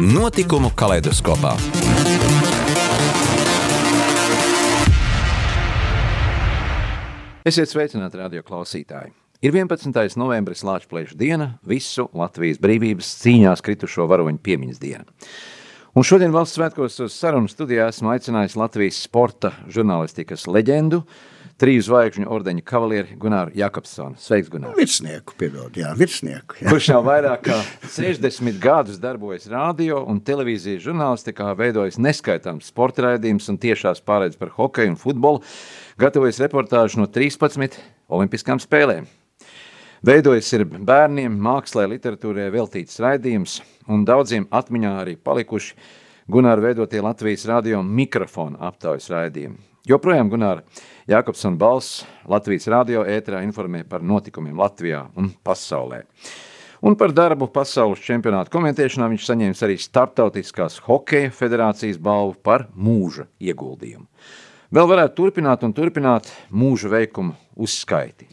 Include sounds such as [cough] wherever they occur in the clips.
Notikumu kaleidoskopā. Esiet sveicināti, radio klausītāji! Ir 11. novembris Latvijas diena, visu Latvijas brīvības cīņās kritušo varoņu piemiņas diena. Un šodien valsts svētkos uz sarunu studijā esmu aicinājis Latvijas sporta žurnālistikas leģendu, triju zvaigžņu ordeņa kavalieri Gunāru Jakobsonu. Sveiks, Gunār! Virsnieku, piedod, jā, virsnieku. Jā. Kurš jau vairāk kā [laughs] 60 gadus darbojas radio un televīzijas žurnālistikā, veidojis neskaitāms sporta raidījums un tiešās pārēdes par hokeju un futbolu, gatavojas reportāžu no 13 olimpiskām spēlēm. Veidojis ir bērniem, mākslē, literatūrē veltīts raidījums, un daudziem atmiņā arī palikuši Gunāra veidotie Latvijas radio mikrofona aptaujas raidījumi. Joprojām Gunāra Jākopsona balss Latvijas radio ēterā informē par notikumiem Latvijā un pasaulē. Un par darbu pasaules čempionātu komentēšanā viņš saņēmis arī Startautiskās hokeja federācijas balvu par mūža ieguldījumu. Vēl varētu turpināt un turpināt mūža veikumu uzskaiti.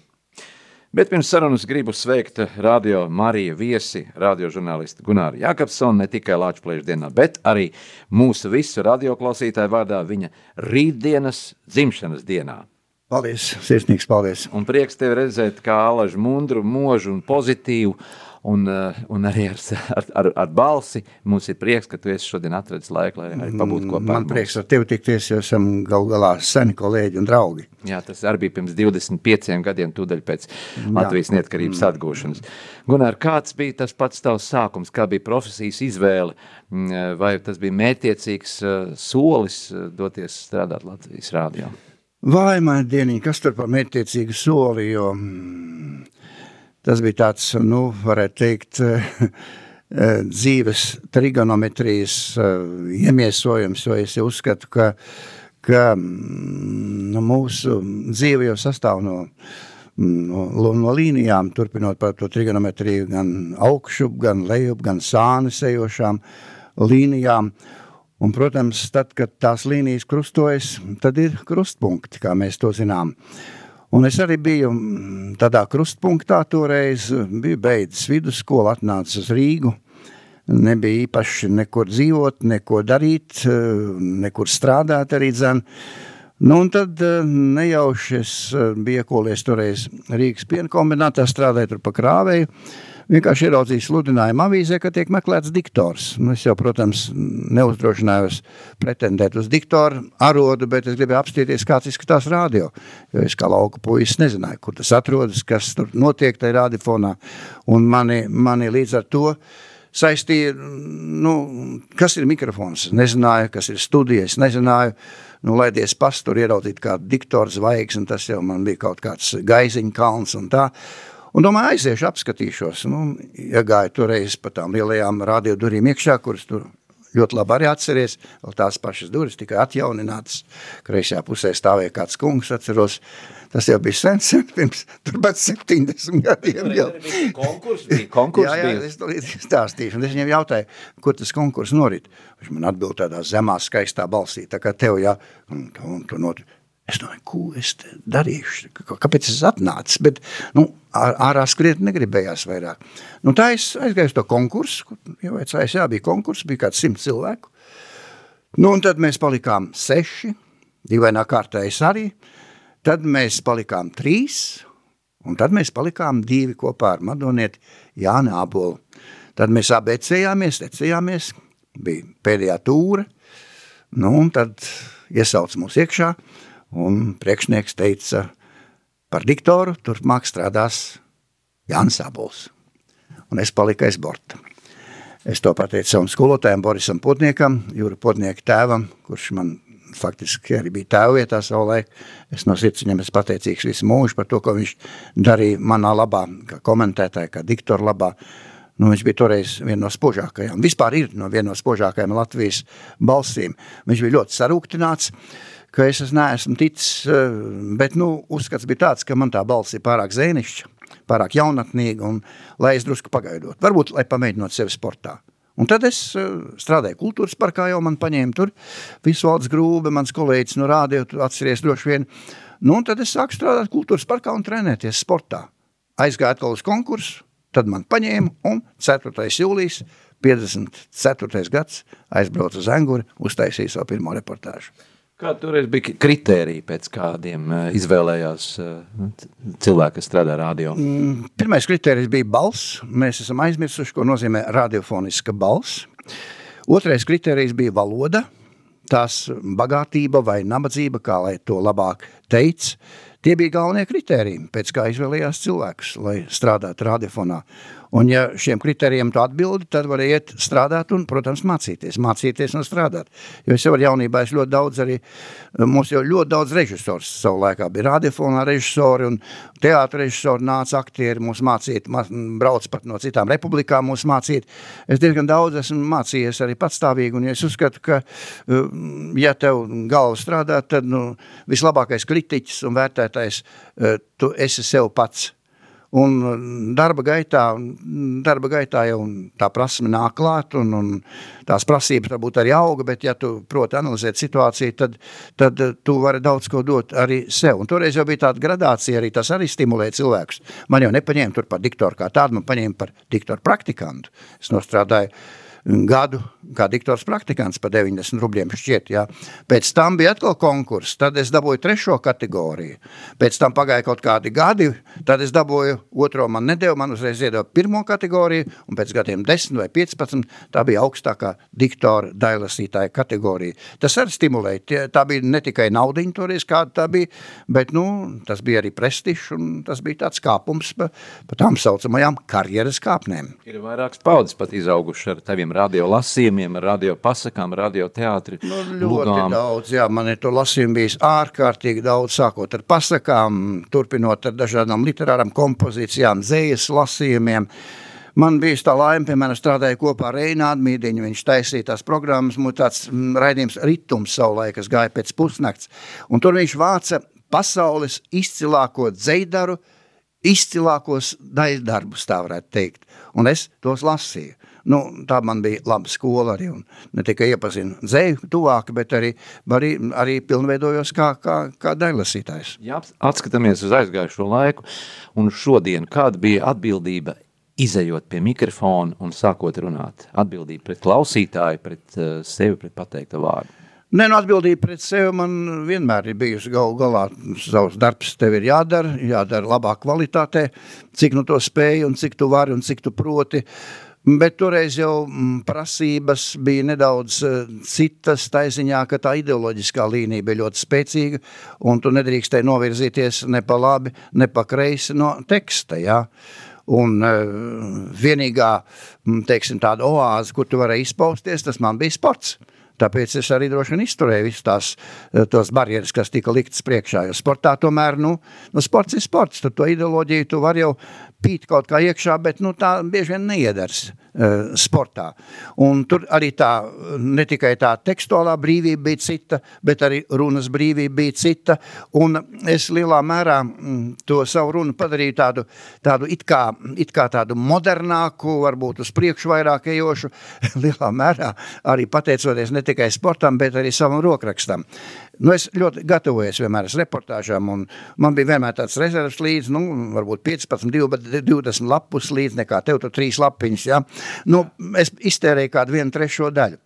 Bet pirms sarunas gribu sveikt radio Marija viesi, radiožurnālisti Gunāru Jākapsonu, ne tikai Lāčplēšu dienā, bet arī mūsu visu radioklausītāju vārdā viņa rītdienas dzimšanas dienā. Paldies, sirsnīgs paldies. Un prieks tevi redzēt kā alažu mundru, možu un pozitīvu, un, eh, un arī ar, ar, ar, balsi. Mums ir prieks, ka tu esi šodien atradis laiku, lai arī pabūtu kopā. Man prieks ar tevi tikties, jo esam gal galā seni kolēģi un draugi. Jā, tas arī bija pirms 25 gadiem, tūdaļ pēc Latvijas neatkarības atgūšanas. Gunār, kāds bija tas pats tavs sākums, kā bija profesijas izvēle, mm, vai tas bija mērķiecīgs eh, solis eh, doties strādāt Latvijas rādio? Vai man dieniņ, kas tur par mērķiecīgu soli, jo mm, tas bija tāds, nu, varētu teikt, dzīves trigonometrijas iemiesojums, jo es uzskatu, ka, ka mm, nu, mūsu dzīve jau sastāv no, no, no līnijām, turpinot par to trigonometriju, gan augšu, gan lejup, gan sāni sejošām līnijām, Un, protams, tad, kad tās līnijas krustojas, tad ir krustpunkti, kā mēs to zinām. Un es arī biju mm, tādā krustpunktā toreiz, biju beidzis vidusskolu, atnācis uz Rīgu. Nebija īpaši nekur dzīvot, neko darīt, nekur strādāt arī dzēn. Nu, un tad nejauši es biju iekolies toreiz Rīgas piena kombinātā, strādāju tur pa krāvēju vienkārši ieraudzīju sludinājumu avīzē, ka tiek meklēts diktors. Nu, es jau, protams, neuzdrošinājos pretendēt uz diktoru arodu, bet es gribēju apstīties, kāds izskatās radio, jo es kā lauka puisis nezināju, kur tas atrodas, kas tur notiek tajā radiofonā, un mani, mani līdz ar to saistīja, nu, kas ir mikrofons, nezināju, kas ir studijas, nezināju, nu, laidies pastur ieraudzīt kādu diktoru zvaigzni, tas jau man bija kaut kāds gaiziņa kalns un tā, Un domāju, aiziešu, apskatīšos. Nu, iegāju toreiz pa tām lielajām radio durvīm iekšā, kuras tur ļoti labi arī atceries. Vēl tās pašas durvis tikai atjauninātas. Kreisajā pusē stāvēja kāds kungs, atceros. Tas jau bija sen, sen pirms turpat 70 gadiem. Jau. Konkurs bija, konkurs jā, jā, bija. es to stāstīšu. Un es viņam jautāju, kur tas konkurs norit. Viņš man atbild tādā zemā, skaistā balsī. Tā kā tev, jā, un, un tu norit. Es domāju, ko es darīšu, kāpēc es atnācu, bet nu, ārā skriet negribējās vairāk. Nu, tā es aizgāju uz to konkursu, kur jau vecājs, jā, bija konkurss, bija kāds simt cilvēku. Nu, un tad mēs palikām seši, divainā kārtā es arī, tad mēs palikām trīs, un tad mēs palikām divi kopā ar Madonieti Jāni Ābolu. Tad mēs abecējāmies, tecējāmies, bija pēdējā tūra, nu, un tad iesauc mūs iekšā, un priekšnieks teica, par diktoru turpmāk strādās Jānis Abols. Un es paliku aiz borta. Es to pateicu savam skolotājam Borisam Potniekam, Jūra Potnieka tēvam, kurš man faktiski arī bija tēvvietā savulaik. Es no sirds viņam esmu pateicīgs visu mūžu par to, ko viņš darīja manā labā, kā komentētāja, kā diktora labā. Nu, viņš bija toreiz viena no spožākajām. Vispār ir no viena no spožākajām Latvijas balsīm. Viņš bija ļoti sarūktināts, ka es neesmu ticis, eh, bet nu, uzskats bija tāds, ka man tā balss ir pārāk zēnišķa, pārāk jaunatnīga un lai es drusku pagaidot. Varbūt, lai pamēģinot sevi sportā. Un tad es uh, strādāju kultūras parkā, jau man paņēma tur visu valsts grūbe, mans kolēģis no rādio, tu atceries droši vien. Nu, un tad es sāku strādāt kultūras parkā un trenēties sportā. Aizgāju atkal uz konkursu, tad man paņēma un 4. jūlijas 54. gads aizbraucu uz Anguri, uztaisīju savu pirmo reportāžu. Kā toreiz bija kritērija, pēc kādiem uh, izvēlējās uh, cilvēki, kas strādā radio? Mm, pirmais kritērijs bija balss. Mēs esam aizmirsuši, ko nozīmē radiofoniska balss. Otrais kritērijs bija valoda, tās bagātība vai nabadzība, kā lai to labāk teica. Tie bija galvenie kritēriji, pēc kā izvēlējās cilvēkus, lai strādātu radiofonā. Un, ja šiem kritērijiem tu atbildi, tad var iet strādāt un, protams, mācīties. Mācīties un strādāt. Jo es jau ar jaunībā es ļoti daudz arī, mums jau ļoti daudz režisors savu laikā bija radiofonā režisori un teātra režisori nāca aktieri mūs mācīt, brauc pat no citām republikām mūs mācīt. Es diezgan daudz esmu mācījies arī patstāvīgi un ja es uzskatu, ka ja tev galva strādā, tad nu, vislabākais kritiķis un vērtētājs tu esi sev pats Un darba gaitā, darba gaitā jau tā prasme nāk klāt, un, un tās prasības varbūt arī auga, bet ja tu proti analizēt situāciju, tad, tad tu vari daudz ko dot arī sev. Un toreiz jau bija tāda gradācija, arī tas arī stimulē cilvēkus. Man jau nepaņēma tur par diktoru kā tādu, man paņēma par diktoru praktikantu. Es nostrādāju gadu kā diktors praktikants par 90 rubļiem šķiet, jā. Pēc tam bija atkal konkurss, tad es dabūju trešo kategoriju. Pēc tam pagāja kaut kādi gadi, tad es dabūju otro man nedēļu, man uzreiz iedeva pirmo kategoriju, un pēc gadiem 10 vai 15 tā bija augstākā diktora dailasītāja kategorija. Tas arī stimulēja, tā bija ne tikai naudiņa toreiz, kāda tā bija, bet, nu, tas bija arī prestižs, un tas bija tāds kāpums pa, pa tām saucamajām karjeras kāpnēm. Ir vairākas paudzes pat izauguši ar taviem radio lasījumiem, radio pasakām, radio teātri. Nu, ļoti lugām. daudz, jā, man ir to lasījumu bijis ārkārtīgi daudz, sākot ar pasakām, turpinot ar dažādām literārām kompozīcijām, dzējas lasījumiem. Man bija tā laime, piemēram, strādāja kopā ar Reinādu Mīdiņu. Viņš taisīja tās programmas, mums tāds mm, raidījums ritums savulaik, kas gāja pēc pusnakts. Un tur viņš vāca pasaules izcilāko dzeidaru, izcilākos daļdarbus, tā varētu teikt. Un es tos lasīju. Nu, tā man bija laba skola arī, un ne tikai iepazinu dzēju tuvāk, bet arī, arī, arī pilnveidojos kā, kā, kā daļlasītājs. Ja atskatāmies uz aizgājušo laiku, un šodien kāda bija atbildība izējot pie mikrofona un sākot runāt? Atbildība pret klausītāju, pret uh, sevi, pret pateikta vārdu. Nē, nu, atbildība pret sevi man vienmēr ir bijusi gal galā. Savs darbs tev ir jādara, jādara labā kvalitātē, cik nu to spēju un cik tu vari un cik tu proti. Bet toreiz jau mm, prasības bija nedaudz uh, citas, tā ziņā, ka tā ideoloģiskā līnija bija ļoti spēcīga, un tu nedrīkstēji novirzīties ne pa labi, ne pa kreisi no teksta. Ja? Un uh, vienīgā mm, teiksim, tāda oāze, kur tu vari izpausties, tas man bija sports. Tāpēc es arī droši vien izturēju visas tās eh, tos barjeras, kas tika liktas priekšā. Jo sportā tomēr, nu, nu sports ir sports, tad to ideoloģiju tu vari jau pīt kaut kā iekšā, bet nu, tā bieži vien neiedars uh, sportā. Un tur arī tā, ne tikai tā tekstuālā brīvība bija cita, bet arī runas brīvība bija cita. Un es lielā mērā mm, to savu runu padarīju tādu, tādu it, kā, it kā tādu modernāku, varbūt uz priekšu vairāk ejošu, [laughs] lielā mērā arī pateicoties ne tikai sportam, bet arī savam rokrakstam. Nu, es ļoti gatavojos vienmēr reportāžām, un man bija vienmēr tāds rezerves līdzi, nu, varbūt 15, 20 lapus līdzi, nekā tev tur trīs lapiņas, ja? Nu, es iztērēju kādu vienu trešo daļu,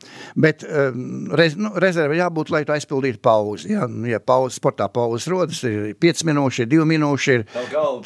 bet um, rez, nu, rezerve jābūt, lai tu aizpildītu pauzi, ja, nu, ja pauzi, sportā pauzes rodas, ir 5 minūši, ir 2 minūši, ir...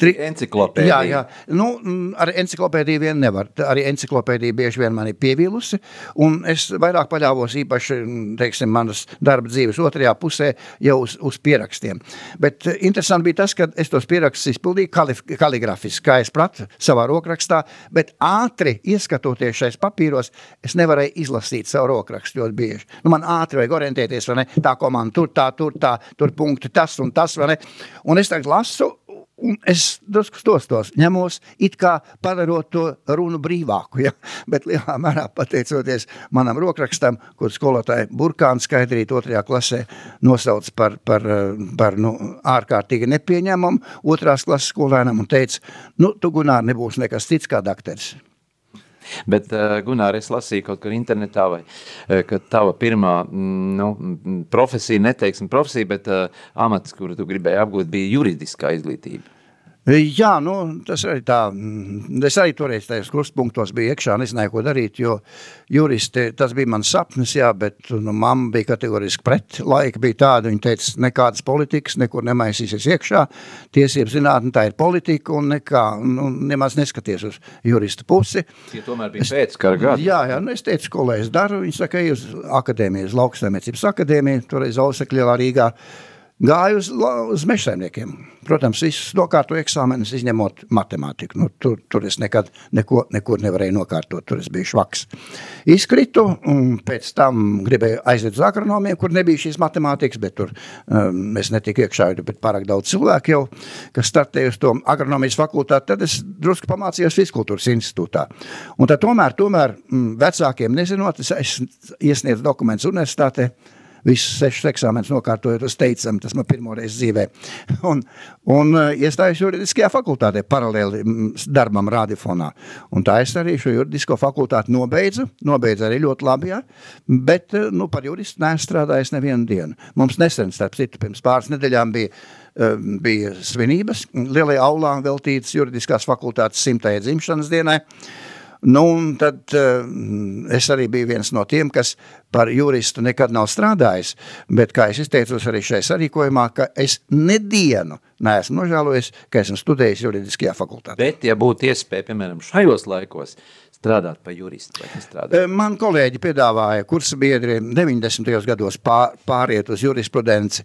Tri... Enciklopēdija. Jā, jā, nu, ar enciklopēdiju vien nevar, arī enciklopēdija bieži vien mani pievīlusi, un es vairāk paļāvos īpaši, teiksim, manas darba dzīves otrajā pusē, pusē jau uz, uz pierakstiem. Bet eh, interesanti bija tas, ka es tos pierakstus izpildīju kalif, kaligrafiski, kā es pratu savā rokrakstā, bet ātri ieskatoties šais papīros, es nevarēju izlasīt savu rokrakstu ļoti bieži. Nu, man ātri vajag orientēties, vai ne, tā komanda tur, tā, tur, tā, tur punkti, tas un tas, vai ne. Un es tagad lasu, es drusku stostos, ņemos it kā padarot to runu brīvāku, ja? bet lielā mērā pateicoties manam rokrakstam, kur skolotāji Burkāns skaidrīt otrajā klasē nosauc par, par, par nu, ārkārtīgi nepieņemamu otrās klases skolēnam un teica, nu, tu Gunār nebūs nekas cits kā dakteris. Bet, uh, Gunār, es lasīju kaut kur internetā, vai, uh, ka tava pirmā mm, nu, profesija, neteiksim profesija, bet uh, amats, kuru tu gribēji apgūt, bija juridiskā izglītība. Jā, nu, tas arī tā. Mm, es arī toreiz tajos krustpunktos biju iekšā, nezināju, ko darīt, jo juristi, tas bija mans sapnis, jā, bet nu, mamma bija kategoriski pret. Laika bija tāda, viņa teica, nekādas politikas, nekur nemaisīsies iekšā. Tiesības zinātne, tā ir politika un nekā, nu, nemaz neskaties uz juristu pusi. Tie tomēr bija pēc kara gada. Jā, jā, nu, es teicu, ko lai es daru. Viņi saka, ej uz akadēmiju, uz lauksaimniecības akadēmiju, toreiz Ausekļielā Rīgā. Gāju uz, uz mežsaimniekiem. Protams, visus nokārtoju eksāmenus, izņemot matemātiku. Nu, tur, tur es nekad neko, nekur nevarēju nokārtot, tur es biju švaks. Izkritu, un pēc tam gribēju aiziet uz agronomiem, kur nebija šīs matemātikas, bet tur um, es netiku iekšā, bet pārāk daudz cilvēku jau, kas startēja uz to agronomijas fakultāti, tad es drusku pamācījos Fiskultūras institūtā. Un tad tomēr, tomēr mm, vecākiem nezinot, es, es iesniedzu dokumentus universitātē, visus sešus eksāmenus nokārtojot uz teicam, tas man pirmoreiz dzīvē. [laughs] Un, un uh, iestājos juridiskajā fakultātē paralēli mm, darbam radifonā. Un tā es arī šo juridisko fakultāti nobeidzu, nobeidzu arī ļoti labi, ja? bet uh, nu, par juristu neesmu strādājis nevienu dienu. Mums nesen, starp citu, pirms pāris nedēļām bija uh, bija svinības lielajā aulā veltītas juridiskās fakultātes simtajai dzimšanas dienai. Nu, tad uh, es arī biju viens no tiem, kas par juristu nekad nav strādājis, bet, kā es izteicos arī šajā sarīkojumā, ka es nedienu neesmu nožēlojis, ka esmu studējis juridiskajā fakultātē. Bet, ja būtu iespēja, piemēram, šajos laikos, strādāt par juristu? Man kolēģi piedāvāja kursa biedri 90. gados pār, pāriet uz jurisprudenci.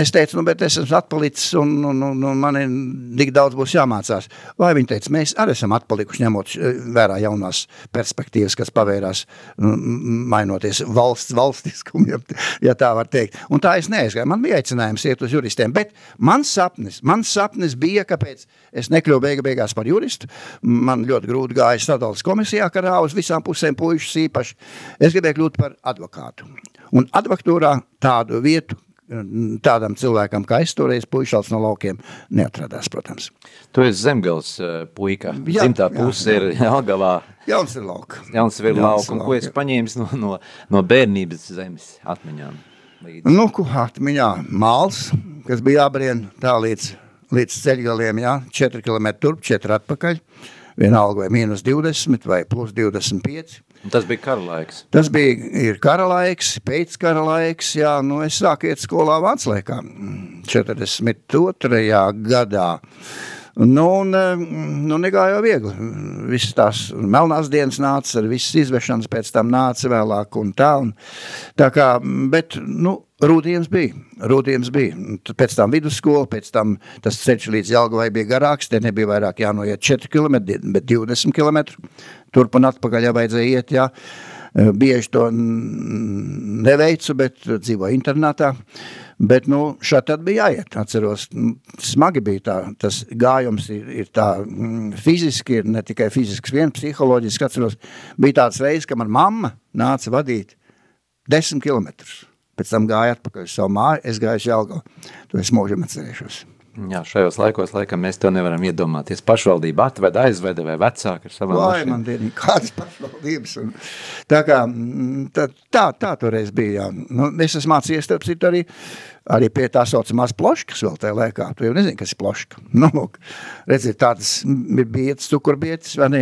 Es teicu, nu, bet es esmu atpalicis un, un, un, un man ir tik daudz būs jāmācās. Vai viņi teica, mēs arī esam atpalikuši ņemot vērā jaunās perspektīvas, kas pavērās mainoties valsts valstiskumu, [laughs] ja, ja tā var teikt. Un tā es neaizgāju. Man bija aicinājums iet uz juristiem, bet mans sapnis, mans sapnis bija, kāpēc es nekļuvu beiga beigās par juristu. Man ļoti grūti gāja izvēles komisijā, karā uz visām pusēm puišus īpaši. Es gribēju kļūt par advokātu. Un advokatūrā tādu vietu tādam cilvēkam, kā es toreiz puišals no laukiem, neatradās, protams. Tu esi zemgals uh, puika. Jā, Zimtā puse ir Jelgavā. Jauns ir lauka. Jauns ir lauka. Un ko es paņēmis no, no, no bērnības zemes atmiņām? Līdz. Nu, ko atmiņā? Māls, kas bija jābrien tā līdz, līdz ceļgaliem, jā, 4 km turp, 4 atpakaļ. Uh, vienalga vai mīnus 20 vai plus 25. Un tas bija kara laiks. Tas bija ir kara laiks, pēc kara laiks, jā, nu es sāku iet skolā Vāclaikā 42. gadā. Nu, un, nu, negāja jau viegli. Visas tās melnās dienas nāca, ar visas izvešanas pēc tam nāca vēlāk un tā. Un, tā kā, bet, nu, Rūtījums bija. Rūtījums bija. Pēc tam vidusskola, pēc tam tas ceļš līdz Jelgavai bija garāks, te nebija vairāk jānoiet 4 km, bet 20 km. Turp un atpakaļ jau vajadzēja iet, jā. Bieži to neveicu, bet dzīvoju internātā. Bet, nu, šā tad bija jāiet, atceros, smagi bija tā, tas gājums ir, ir tā fiziski, ir ne tikai fizisks vien, psiholoģiski, atceros, bija tāds reizes, ka man mamma nāca vadīt 10 kilometrus pēc tam gāja atpakaļ uz savu māju, es gāju uz Jelgavu. To es mūžam atcerēšos. Jā, šajos laikos laikam mēs to nevaram iedomāties. Pašvaldība atveda, aizveda vai vecāki ar savām Lai man dienīgi, kādas pašvaldības. Un, tā kā, mm, tā, tā, tā toreiz bija, jā. Nu, es esmu mācījies, starp citu, arī arī pie tā saucamās ploškas vēl tajā laikā. Tu jau nezini, kas ir ploška. [laughs] Nu, lūk, redziet, tādas bietas, cukurbietas, vai ne,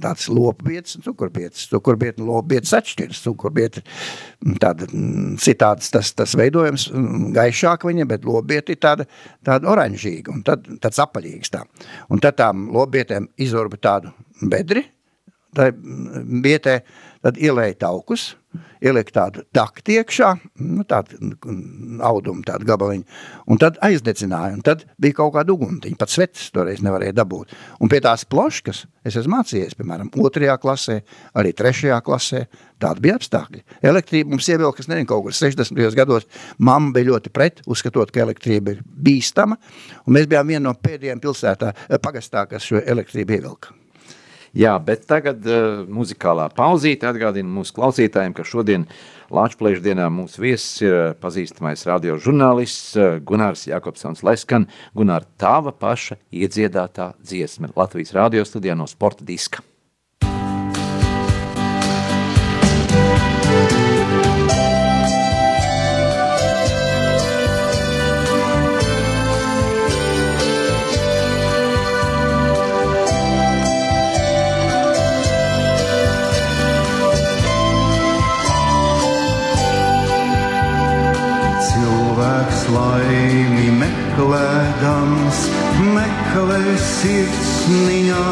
tāds lopbietas un cukurbietas. Cukurbieta un lopbietas atšķiras. Cukurbieta tāda citāds tas, tas veidojums gaišāk viņa, bet lopbieta ir tāda, tāda oranžīga un tad, tāds apaļīgs tā. Un tad tām lopbietēm izurba tādu bedri, tā vietē, tad ielēja taukus, ielikt tādu takti iekšā, nu, tādu audumu, tādu gabaliņu, un tad aizdedzināja, un tad bija kaut kāda uguntiņa, pat svetes toreiz nevarēja dabūt. Un pie tās ploškas es esmu mācījies, piemēram, otrajā klasē, arī trešajā klasē, tādi bija apstākļi. Elektrība mums ievilkas, nezinu, kaut kur 60. gados, mamma bija ļoti pret, uzskatot, ka elektrība ir bīstama, un mēs bijām viena no pēdējiem pilsētā, pagastā, kas šo elektrību ievilka. Jā, bet tagad uh, muzikālā pauzīte atgādina mūsu klausītājiem, ka šodien Lāčplēšu dienā mūsu viesis ir uh, pazīstamais radio žurnālists uh, Gunārs Jakobsons Leskan. Gunār, tava paša iedziedātā dziesme Latvijas radio studijā no sporta diska. Meklē sirdsniņā.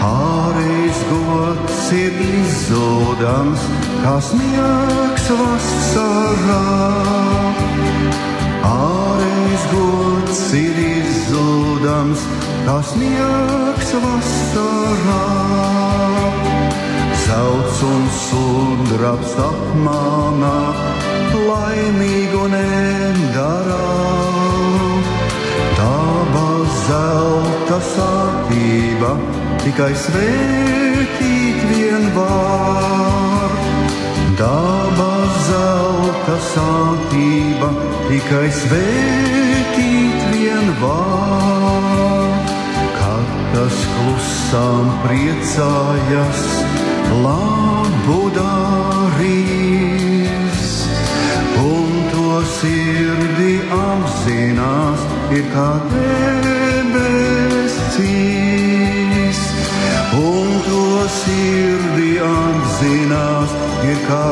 Ārējais gods ir izzūdams, kā sniegs vasarā. Ārējais gods ir izzūdams, kā sniegs vasarā. Zelts un sudrabs apmānā laimīgu nedarā. Zelta sātība tikai svētīt vien var. Daba zelta sātība tikai svētīt vien var. Katrs klusām priecājas, labu darīt sirdi apzinās, ir kā debesīs. Un to sirdi apzinās, ir kā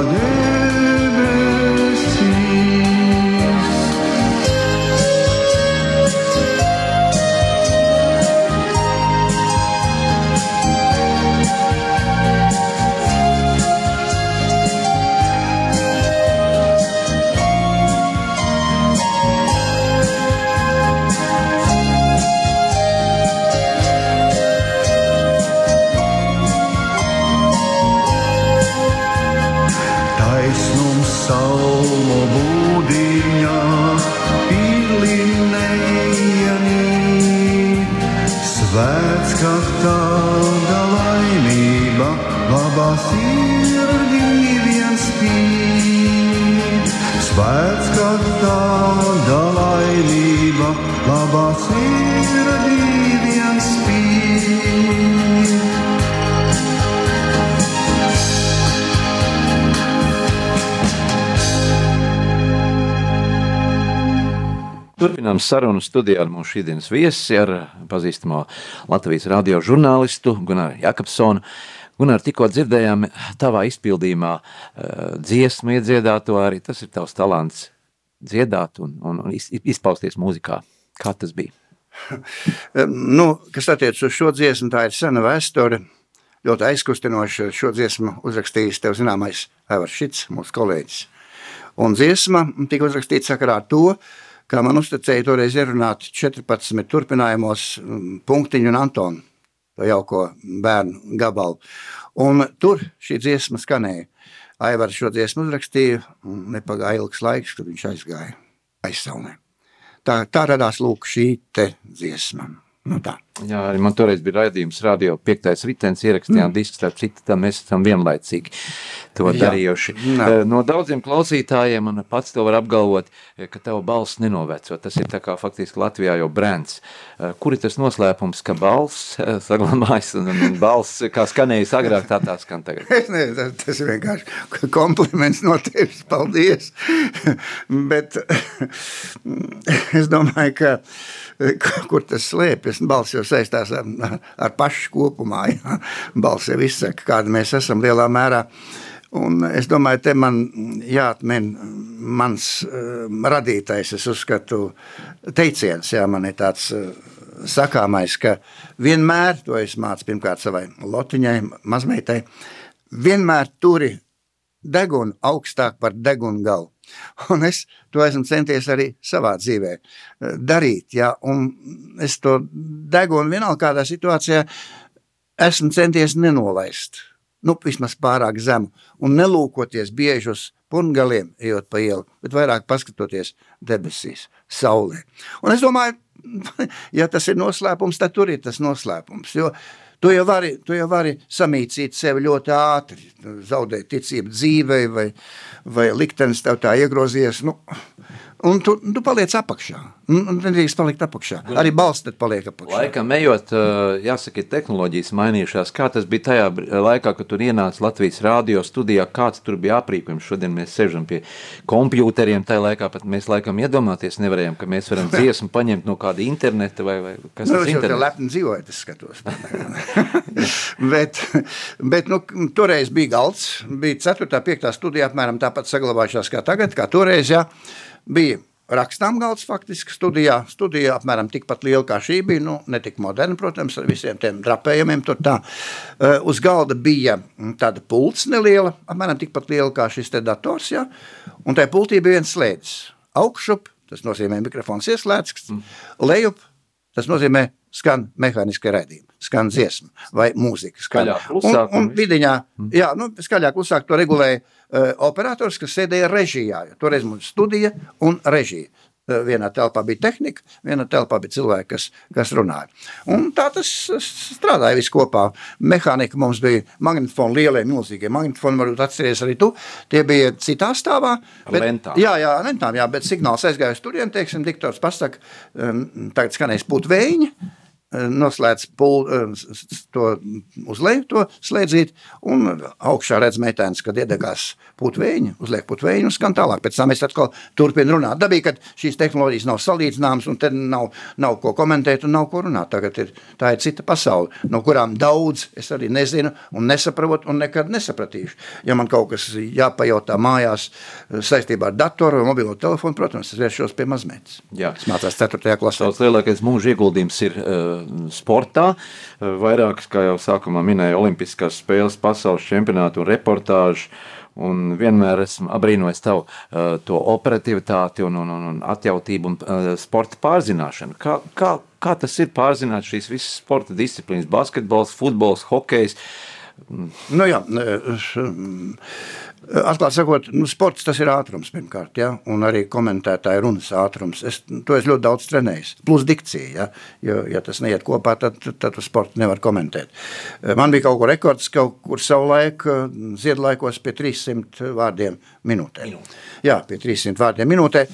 Turpinām sarunu studijā ar mūsu šīdienas viesi, ar pazīstamo Latvijas radio žurnālistu Gunāru Jakobsonu. Gunār, tikko dzirdējām tavā izpildījumā uh, dziesmu iedziedāto arī, tas ir tavs talants dziedāt un, un, un izpausties mūzikā. Kā tas bija? [laughs] nu, kas attiec uz šo dziesmu, tā ir sena vēsture, ļoti aizkustinoša. Šo dziesmu uzrakstījis tev zināmais Evers Šits, mūsu kolēģis. Un dziesma tika uzrakstīta sakarā ar to, uh, kā man uzticēja toreiz ierunāt 14 turpinājumos mm, punktiņu un Antonu, to jauko bērnu gabalu. Un tur šī dziesma skanēja. Aivars šo dziesmu uzrakstīja, un nepagāja ilgs laiks, kad viņš aizgāja aizsaunē. Tā, tā radās lūk šī te dziesma. Nu tā. Jā, arī man toreiz bija raidījums radio piektais ritenis, ierakstījām mm. disku, starp citu, tā mēs esam vienlaicīgi to Jā. darījuši. Nā. No daudziem klausītājiem man pats to var apgalvot, ka tava balss nenoveco. Tas ir tā kā faktiski Latvijā jau brands. Kur ir tas noslēpums, ka balss saglabājas un balss, kā skanējis agrāk, tā tā skan tagad? [laughs] Es ne, tas, tas ir vienkārši kompliments no tevis, paldies. Bet [laughs] es domāju, ka kur tas slēpjas, balss jau saistās ar, ar pašu kopumā. [laughs] Ja? Balss jau izsaka, kāda mēs esam lielā mērā. Un es domāju, te man jāatmin mans uh, radītais, es uzskatu, teiciens. Jā, man ir tāds uh, sakāmais, ka vienmēr, to es mācu pirmkārt savai lotiņai, mazmeitai, vienmēr turi degunu augstāk par degunu galu. [laughs] Un es to esmu centies arī savā dzīvē darīt. Ja? Un es to degunu vienalga kādā situācijā esmu centies nenolaist. Nu, vismaz pārāk zemu. Un nelūkoties bieži uz pungaliem, ejot pa ielu, bet vairāk paskatoties debesīs, saulē. Un es domāju, [laughs] ja tas ir noslēpums, tad tur ir tas noslēpums. Jo tu jau vari, tu jau vari samīcīt sevi ļoti ātri, zaudēt ticību dzīvei, vai, vai liktenis tev tā iegrozies. Nu, un tu, tu paliec apakšā. Nedrīkst palikt apakšā. Arī balsts paliek apakšā. Laikam ejot, jāsaka, tehnoloģijas mainījušās. Kā tas bija tajā laikā, kad tur ienāca Latvijas rādio studijā, kāds tur bija aprīkojums. Šodien mēs sēžam pie kompjūteriem. Tajā laikā pat mēs laikam iedomāties nevarējām, ka mēs varam [laughs] dziesmu paņemt no kāda interneta vai, vai kas Nu, tas te internets. lepni dzīvoju, es skatos. [laughs] bet, bet nu, toreiz bija galds, bija 4. un 5. studija apmēram tāpat saglabājušās kā tagad, kā toreiz, jā. Bija rakstām galds faktiski studijā. Studija apmēram tikpat liela kā šī bija, nu, ne tik moderna, protams, ar visiem tiem drapējumiem tur tā. Eh, Uz galda bija tāda pults neliela, apmēram tikpat liela kā šis te dators, jā. Un tajā pultī bija viens slēdzis. Augšup, tas nozīmē mikrofons ieslēgts, lejup, tas nozīmē skan mehāniski raidījumi, skan dziesma vai mūzika. Skan. Skaļāk, klusāk Un, un vidiņā, jā, nu, skaļāk, klusāk to regulēja uh, operators, kas sēdēja režijā. jo Toreiz mums studija un režija. Uh, Vienā telpā bija tehnika, vienā telpā bija cilvēki, kas, kas runāja. Un tā tas strādāja viss kopā. Mehānika mums bija magnetofoni, lielie, milzīgie magnetofoni, varbūt atceries arī tu. Tie bija citā stāvā. Ar lentām. Jā, jā, lentām, jā, bet signāls aizgāja uz turieni, teiksim, diktors pasaka, um, tagad skanēs putvēņi, noslēdz pul, s- to uz leju, to slēdzīt, un augšā redz metāns, kad iedegās putvēņi, uzliek putvēņi un skan tālāk. Pēc tam es atkal turpinu runāt. Dabīgi, ka šīs tehnoloģijas nav salīdzināmas, un te nav, nav ko komentēt un nav ko runāt. Tagad ir, tā ir cita pasaule, no kurām daudz es arī nezinu un nesaprotu un nekad nesapratīšu. Ja man kaut kas jāpajautā mājās eh, saistībā ar datoru vai mobilo telefonu, protams, es vēršos pie mazmētes. Jā. Es mācās 4. klasē. Savs lielākais mūža ieguldījums ir uh, sportā. Uh, vairākas, kā jau sākumā minēja, Olimpiskās spēles, pasaules čempionātu un reportāžu. Un vienmēr esmu apbrīnojis tavu uh, to operativitāti, un, un, un, atjautību un uh, sporta pārzināšanu. Kā, kā, kā tas ir pārzināt šīs visas sporta disciplīnas, basketbols, futbols, hokejs? Nu, jā, atklāti sakot, nu, sports tas ir ātrums pirmkārt, ja, un arī komentētāja runas ātrums. Es to es ļoti daudz trenēju. Plus dikcija, ja, jo, ja tas neiet kopā, tad, tad uz sportu nevar komentēt. Man bija kaut kur rekords, kaut kur savulaik ziedlaikos pie 300 vārdiem minūtē. Jā, pie 300 vārdiem minūtē.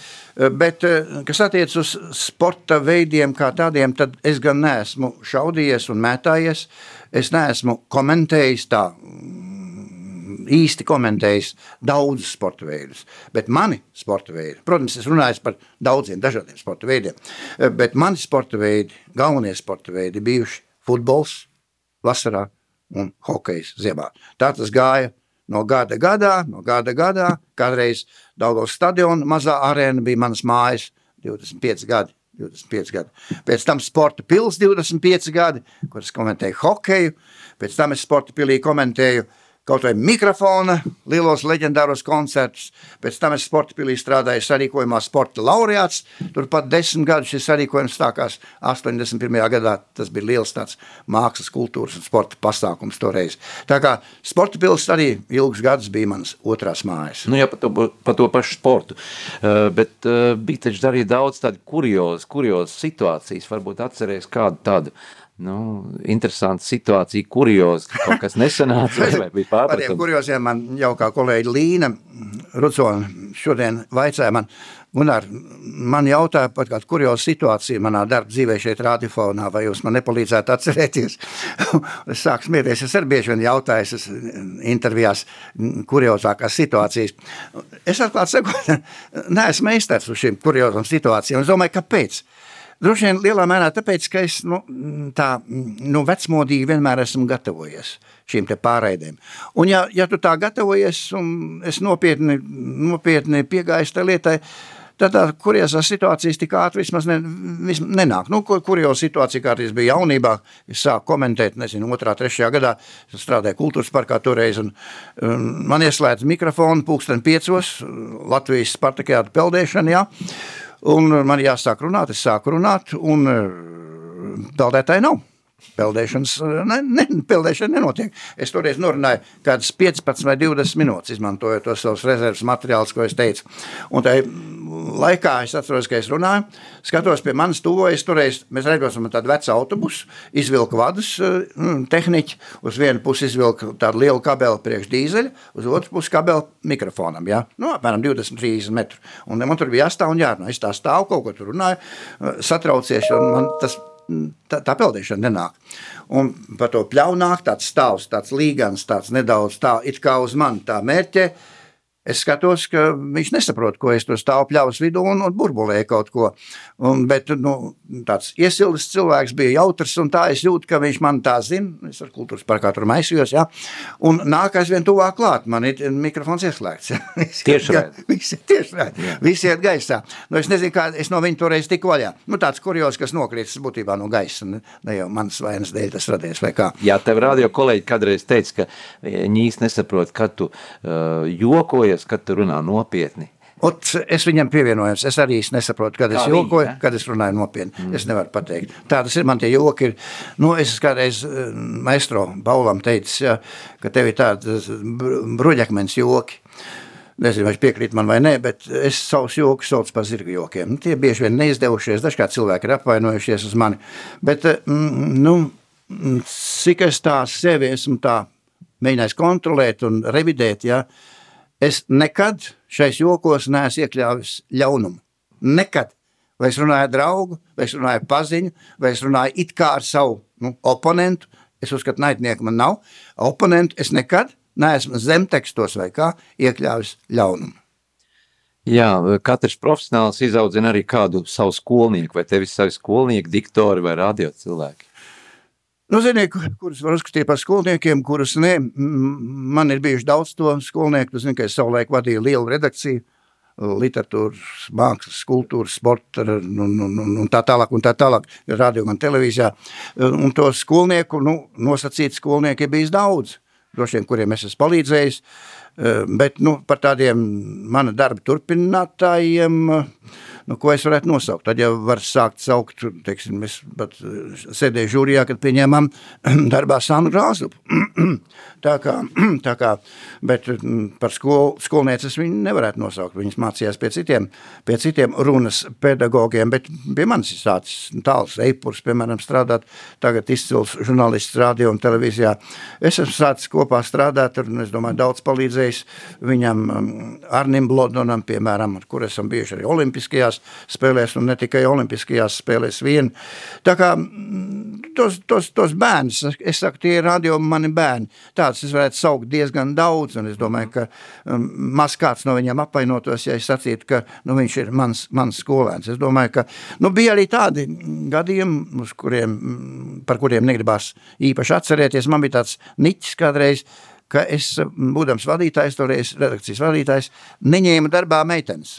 Bet, kas attiec uz sporta veidiem kā tādiem, tad es gan neesmu šaudījies un mētājies. Es neesmu komentējis tā īsti komentējis daudzus sporta veidus, bet mani sporta veidi, protams, es runāju par daudziem dažādiem sporta veidiem, bet mani sporta veidi, galvenie sporta veidi bijuši futbols vasarā un hokejs ziemā. Tā tas gāja no gada gadā, no gada gadā, kādreiz Daugavas stadiona mazā arēna bija manas mājas 25 gadi. 25 gadi. Pēc tam sporta pils 25 gadi, kuras komentēju hokeju. Pēc tam es sporta pilī komentēju kaut vai mikrofona, lielos leģendāros koncertus. Pēc tam es sporta pilī strādāju sarīkojumā sporta laureāts. Turpat desmit gadus šis sarīkojums stākās 81. gadā. Tas bija liels tāds mākslas, kultūras un sporta pasākums toreiz. Tā kā sporta pils arī ilgus gadus bija manas otrās mājas. Nu, jā, par to, par to pašu sportu. Uh, bet uh, bija taču arī daudz tādu kuriozu, kuriozu situācijas. Varbūt atcerēs kādu tādu nu, interesantu situāciju, kuriozu, ka kaut kas nesanāca vai, [laughs] bija Par pārpratums. kurioziem man jau kā kolēģi Līna Rucona šodien vaicāja man, Gunār, man jautāja par kādu kuriozu situāciju manā darba dzīvē šeit radiofonā, vai jūs man nepalīdzētu atcerēties. [laughs] es sāku smieties, es arī bieži vien jautāju, es intervijās kuriozākās situācijas. Es atklāt sakot, [laughs] neesmu meistars uz šīm kuriozām situācijām. Es domāju, kāpēc? Droši vien lielā mērā tāpēc, ka es nu, tā nu, vecmodīgi vienmēr esmu gatavojies šīm pārraidēm. Un ja, ja tu tā gatavojies un es nopietni, nopietni piegāju tai lietai, Tad tā kuriozās situācijas tik ātri vismaz ne, vismaz nenāk. Nu, kur, kurioza situācija, kā es biju jaunībā, es sāku komentēt, nezinu, otrā, trešajā gadā, strādāju kultūras parkā toreiz, un, un man ieslēdz mikrofonu pulksten piecos, Latvijas Spartakiāta peldēšana, jā, un man jāsāk runāt, es sāku runāt, un peldētāji nav. Peldēšanas, ne, ne, peldēšana nenotiek. Es toreiz norunāju kādas 15 vai 20 minūtes, izmantojot tos savus rezerves materiālus, ko es teicu. Un tajā laikā es atceros, ka es runāju, skatos pie manis tuvojas, toreiz mēs redzam tādu vecu autobusu, izvilku vadus mm, tehniķi, uz vienu pusi izvilku tādu lielu kabeli priekš dīzeļa, uz otru pusi kabeli mikrofonam, ja? nu, apmēram 20-30 metru. Un man tur bija jāstāv un jārunā. Es tā stāvu, kaut ko tur runāju, satraucies, un man tas tā, tā peldēšana nenāk. Un par to pļaunāk tāds stāvs, tāds līgans, tāds nedaudz tā, it kā uz mani tā mērķē, Es skatos, ka viņš nesaprot, ko es tur stāvu pļavas vidū un, un burbulēju kaut ko. Un, bet nu, tāds iesildes cilvēks bija jautrs, un tā es jūtu, ka viņš man tā zina. Es ar kultūras parkā tur maisījos, ja? un nāk aizvien tuvāk klāt. Man ir mikrofons ieslēgts. Ja? Tieši tā. Visi ir tieši tā. Visi iet gaisā. Nu, es nezinu, kā es no viņa toreiz tiku vaļā. Nu, tāds kurjos, kas nokrītas būtībā no gaisa. Ne, ne jau manas vainas dēļ tas radies vai kā. Jā, tev radio kolēģi kādreiz teica, ka viņi īsti nesaprot, kad tu uh, jokoji jokojies, kad tu runā nopietni? Ot, es viņam pievienojos. Es arī nesaprotu, kad es jokoju, ja? kad es runāju nopietni. Mm. Es nevaru pateikt. Tādas ir man tie joki. Ir. Nu, es kādreiz eh, maestro Paulam teicu, ja, ka tev ir tādas bruģakmens joki. Nezinu, vai viņš piekrīt man vai nē, bet es savus joks saucu par zirga jokiem. Nu, tie bieži vien neizdevušies. Dažkārt cilvēki ir apvainojušies uz mani. Bet, eh, mm, nu, cik es tā sevi esmu tā mēģinājis kontrolēt un revidēt, ja, uh, Es nekad šais jokos neesmu iekļāvis ļaunumu. Nekad. Vai es runāju ar draugu, vai es runāju ar paziņu, vai es runāju it kā ar savu nu, oponentu. Es uzskatu, naidnieku man nav. Oponentu es nekad neesmu zemtekstos vai kā iekļāvis ļaunumu. Jā, katrs profesionāls izaudzina arī kādu savu skolnieku, vai tevis savi skolnieki, diktori vai radio cilvēki. Nu, ziniet, kurus var uzskatīt par skolniekiem, kurus ne. Man ir bijuši daudz to skolnieku. Zinu, ka es savulaik vadīju lielu redakciju, literatūras, mākslas, kultūras, sporta un, un, un, un tā tālāk, un tā tālāk, radio un televīzijā. Un to skolnieku, nu, nosacīt skolnieku ir bijis daudz, droši vien, kuriem es esmu palīdzējis, bet, nu, par tādiem mana darba turpinātājiem, uh, nu, ko es varētu nosaukt. Tad jau var sākt saukt, teiksim, mēs pat eh, sēdēju žūrijā, kad pieņēmām [clears throat] darbā Sanu Grāzupu. [clears throat] tā kā, [clears throat] tā kā, bet mm, par skol, skolnieces viņu nevarētu nosaukt. Viņas mācījās pie citiem, pie citiem runas pedagogiem, bet pie manis ir sācis tāls eipurs, piemēram, strādāt tagad izcils žurnālists radio un televīzijā. Es esmu sācis kopā strādāt, un es domāju, daudz palīdzējis viņam mm, Arnim Blodonam, piemēram, ar kur esam bijuši arī olimpiskajās spēlēs un ne tikai olimpiskajās spēlēs vien. Tā kā mm, tos, tos, tos bērnus, es saku, tie ir radio mani bērni. Tāds es varētu saukt diezgan daudz, un es domāju, ka um, maz kāds no viņiem apvainotos, ja es sacītu, ka nu, viņš ir mans, mans skolēns. Es domāju, ka nu, bija arī tādi gadījumi, kuriem, par kuriem negribās īpaši atcerēties. Man bija tāds niķis kādreiz, ka es, būdams vadītājs, toreiz redakcijas vadītājs, neņēmu darbā meitenes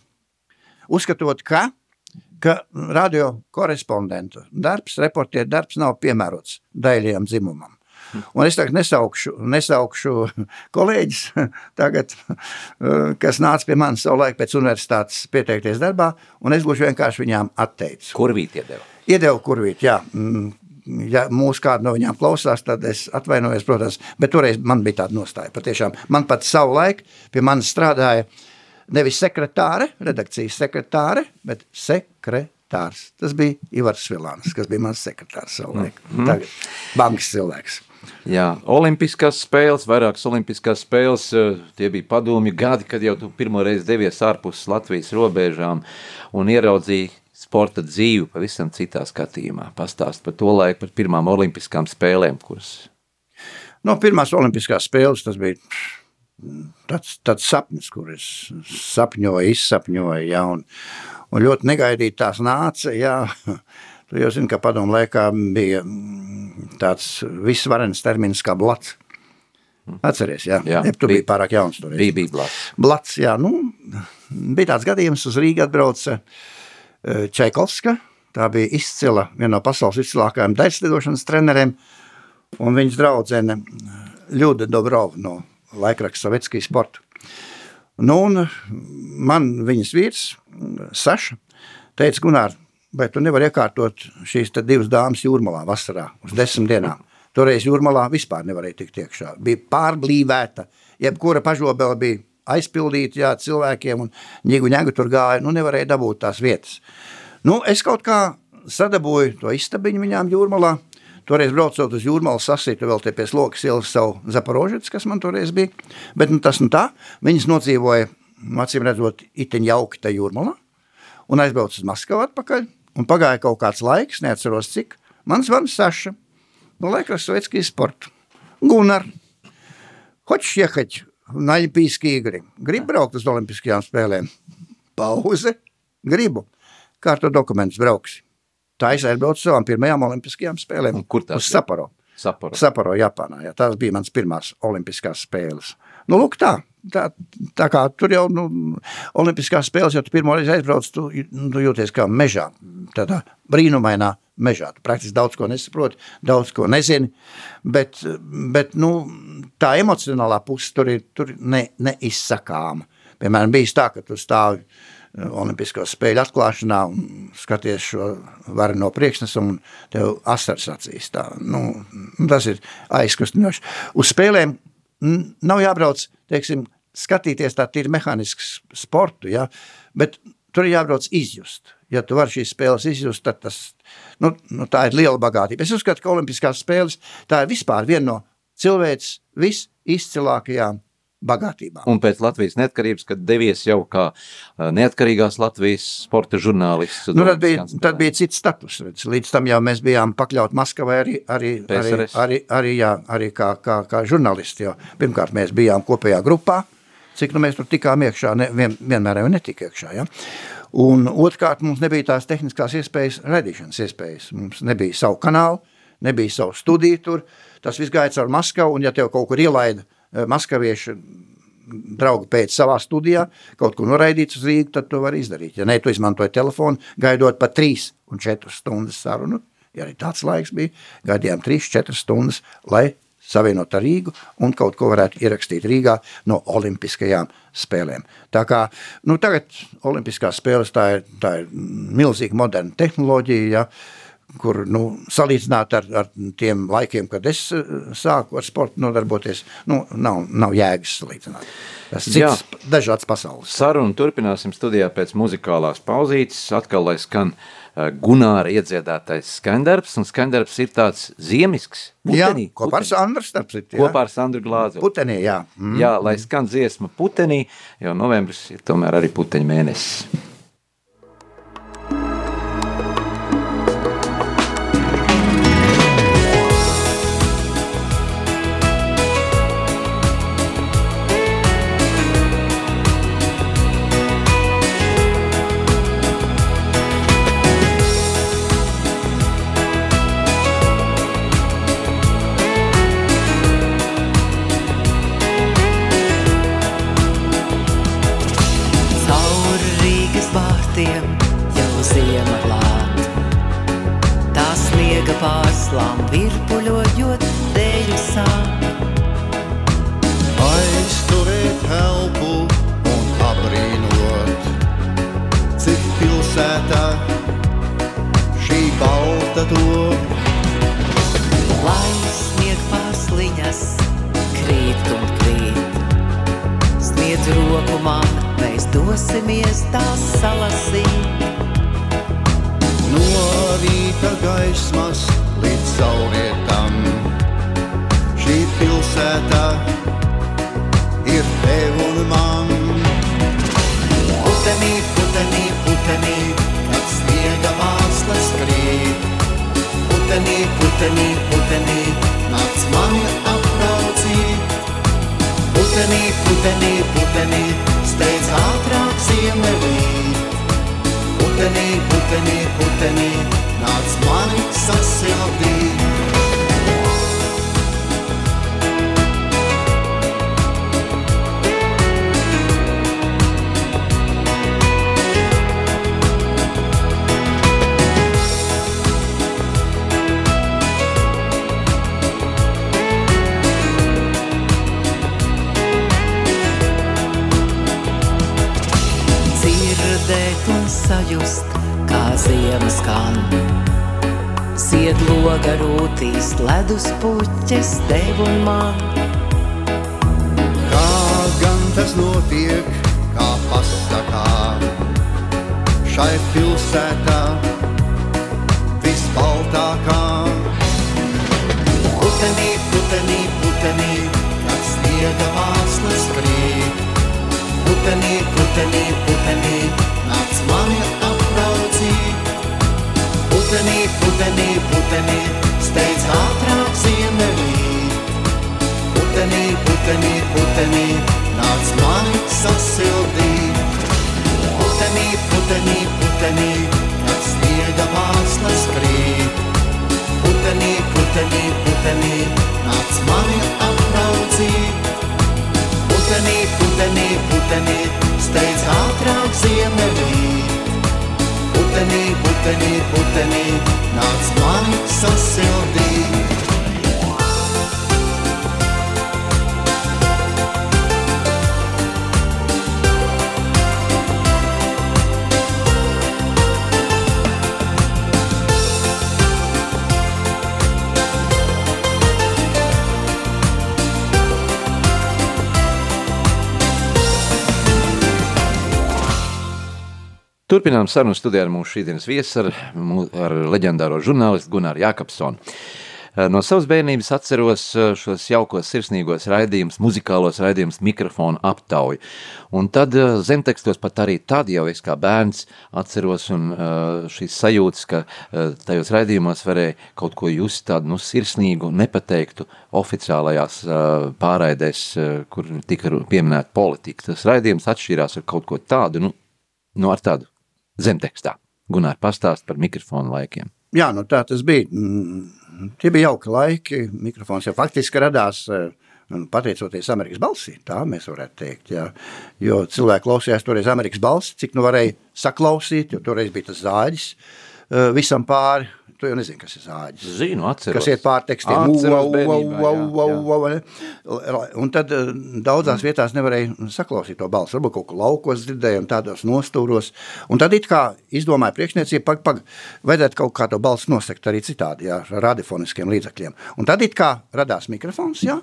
uzskatot, ka, ka radio korespondentu darbs, reportieru darbs nav piemērots daļajam dzimumam. Un es tagad nesaukšu, nesaukšu kolēģis, [laughs] tagad, kas nāca pie manis savulaik pēc universitātes pieteikties darbā, un es gluži vienkārši viņām atteicu. Kurvīt iedeva? Iedeva kurvīt, jā. Mm, ja mūsu kāda no viņām klausās, tad es atvainojos, protams, bet toreiz man bija tāda nostāja. Patiešām man pat savu laiku pie manis strādāja nevis sekretāre, redakcijas sekretāre, bet sekretārs. Tas bija Ivars Vilāns, kas bija mans sekretārs savulaik. Mm. Tagad bankas cilvēks. Jā, olimpiskās spēles, vairākas olimpiskās spēles, eh, tie bija padomju gadi, kad jau tu pirmo reizi devies ārpus Latvijas robežām un ieraudzīji sporta dzīvi pavisam citā skatījumā. Pastāst par to laiku, par pirmām olimpiskām spēlēm, kuras... No pirmās olimpiskās spēles tas bija tāds, tāds sapnis, kur es sapņoju, izsapņoju, ja, un, un ļoti negaidīti tās nāca, jā. Tu jau zini, ka padomu laikā bija tāds visvarens termins kā blats. Atceries, jā. Jā, jā tu bija- biji pārāk jauns tur. Bija, bija blāts. Blats, jā, nu, bija tāds gadījums, uz Rīgā atbrauca eh, Čaikovska. Tā bija izcila, viena no pasaules izcilākajām daļslidošanas treneriem, un viņas draudzene Ļuda Dobrova no laikraksta Sovetskija sporta. Nu, un man viņas vīrs, Saša, teica, Gunār, vai tu nevari iekārtot šīs divas dāmas jūrmalā vasarā uz desmit dienām? Toreiz jūrmalā vispār nevarēja tikt iekšā. Bija pārblīvēta, jebkura pažobela bija aizpildīta jā, cilvēkiem, un ņigu ņēgu tur gāja, nu nevarēja dabūt tās vietas. Nu, es kaut kā sadabūju to istabiņu viņām jūrmalā. Toreiz braucot uz jūrmālu, sasītu vēl te pie slokas ielas savu zaporožets, kas man toreiz bija. Bet nu, tas nu tā, viņas nodzīvoja, nu, acīm redzot, itiņ jauki tajā jūrmalā. Un aizbraucu uz Maskavu atpakaļ. Un pagāja kaut kāds laiks, neatceros cik. Man zvana Saša no Lekras Svetskijas sporta. Gunār, hoķis iekaķi na olimpijski igri. Grib braukt uz olimpiskajām spēlēm. Pauze. Gribu. Kā ar to dokumentus brauksi? Tā es aizbraucu uz savām pirmajām olimpiskajām spēlēm. Un kur tas? Uz Saporo. Saporo. Saporo, Japānā. Jā. Tās bija mans pirmās olimpiskās spēles. Nu, lūk tā. Tā, tā kā tur jau nu, olimpiskās spēles, jau tu pirmo reizi aizbrauc, tu, tu jūties kā mežā, tādā brīnumainā mežā. Tu praktiski daudz ko nesaproti, daudz ko nezini, bet, bet nu, tā emocionālā puse tur ir, tur ne, neizsakāma. Piemēram, bijis tā, ka tu stāvi eh, Olimpisko spēļu atklāšanā un skaties šo vareno priekšnesumu un tev asars acīs. Tā, nu, tas ir aizkustinoši. Uz spēlēm nav jābrauc, teiksim, skatīties tā tīri mehanisks sportu, ja, bet tur ir jābrauc izjust. Ja tu vari šīs spēles izjust, tad tas, nu, nu, tā ir liela bagātība. Es uzskatu, ka Olimpiskās spēles tā ir vispār viena no cilvēces visizcilākajām bagātībām. Un pēc Latvijas neatkarības, kad devies jau kā neatkarīgās Latvijas sporta žurnālists. Nu, tad, bija, tad bija cits status. Redz. Līdz tam jau mēs bijām pakļauti Maskavai arī, arī, arī, PSRS. arī, arī, jā, arī kā, kā, kā žurnālisti. Jo pirmkārt, mēs bijām kopējā grupā, cik nu mēs tur tikām iekšā, ne, vien, vienmēr jau netika iekšā. Ja? Un otrkārt, mums nebija tās tehniskās iespējas, redīšanas iespējas. Mums nebija savu kanālu, nebija savu studiju tur. Tas viss gāja caur Maskavu, un ja tev kaut kur ielaida eh, maskavieši draugi pēc savā studijā, kaut ko noraidīts uz Rīgu, tad to var izdarīt. Ja nē, tu izmantoji telefonu, gaidot pa 3 un 4 stundas sarunu, ja arī tāds laiks bija, gaidījām 3-4 stundas, lai savienot ar Rīgu un kaut ko varētu ierakstīt Rīgā no olimpiskajām spēlēm. Tā kā nu, tagad olimpiskās spēles tā ir, tā ir milzīga moderna tehnoloģija, ja, kur nu, salīdzināt ar, ar tiem laikiem, kad es eh, sāku ar sportu nodarboties, nu, nav, nav jēgas salīdzināt. Tas Jā. cits dažāds pasaules. Sarunu turpināsim studijā pēc muzikālās pauzītes. Atkal, lai skan uh, Gunāra iedziedātais skandarbs, un skandarbs ir tāds ziemisks. Jā, Putenī, kopā ar. Sandru citu. Kopā ar Sandru Glāzi. Putenī, jā. Mm. Jā, lai skan dziesma putenī, jo novembris ir tomēr arī puteņu mēnesis. Rūtīs, ledus puķes tev un man. Kā gan tas notiek, kā pasakā, šai pilsētā visbaltākā. Putenī, putenī, putenī, kad sniega māslas krīt. Putenī, putenī, putenī, Nāc mani apraucīt, putenī, putenī, putenī, steidz ātrāk ziemeļīt. Putenī, putenī, putenī, nāc mani sasildīt. Putenī, putenī, putenī, kad sniega māslas krīt. putenī, putenī, putenī, Nāc mani apraucīt, putenī, putenī, putenī, steidz ātrāk उत्तमे पूतने पूतने नास्मान् सस्यपि Turpinām sarunu studijā ar mūsu šīdienas viesu, ar, ar leģendāro žurnālistu Gunāru Jākapsonu. Eh, No savas bērnības atceros eh, šos jaukos sirsnīgos raidījumus, muzikālos raidījumus, mikrofonu aptauju. Un tad eh, zemtekstos pat arī tad jau es kā bērns atceros un šīs sajūtas, ka tajos raidījumos varēja kaut ko just tādu nu, sirsnīgu, nepateiktu oficiālajās pārraidēs, kur tika pieminēta politika. Tas raidījums atšķīrās ar kaut ko tādu, nu, nu ar tādu zemtekstā. Gunār pastāst par mikrofonu laikiem. Jā, nu tā tas bija. Mm, Tie bija jauki laiki. Mikrofons jau faktiski radās eh, pateicoties Amerikas balsī. Tā mēs varētu teikt. Jā. Jo cilvēki klausījās toreiz Amerikas balsi, cik nu varēja saklausīt, jo toreiz bija tas zāģis eh, visam pāri. Tu jau nezini, kas ir zāģis. Zinu, atceros. Kas iet pāri tekstiem? Un tad eh, daudzās vietās nevarēja saklausīt to balsi. Varbūt kaut kur laukos dzirdējām, tādos nostūros. Un tad it kā izdomāja priekšniecība, pag, pag, vajadzētu kaut kā to balsi nosekt arī citādi, jā, ar radiofoniskiem līdzekļiem. Un tad it kā radās mikrofons, jā,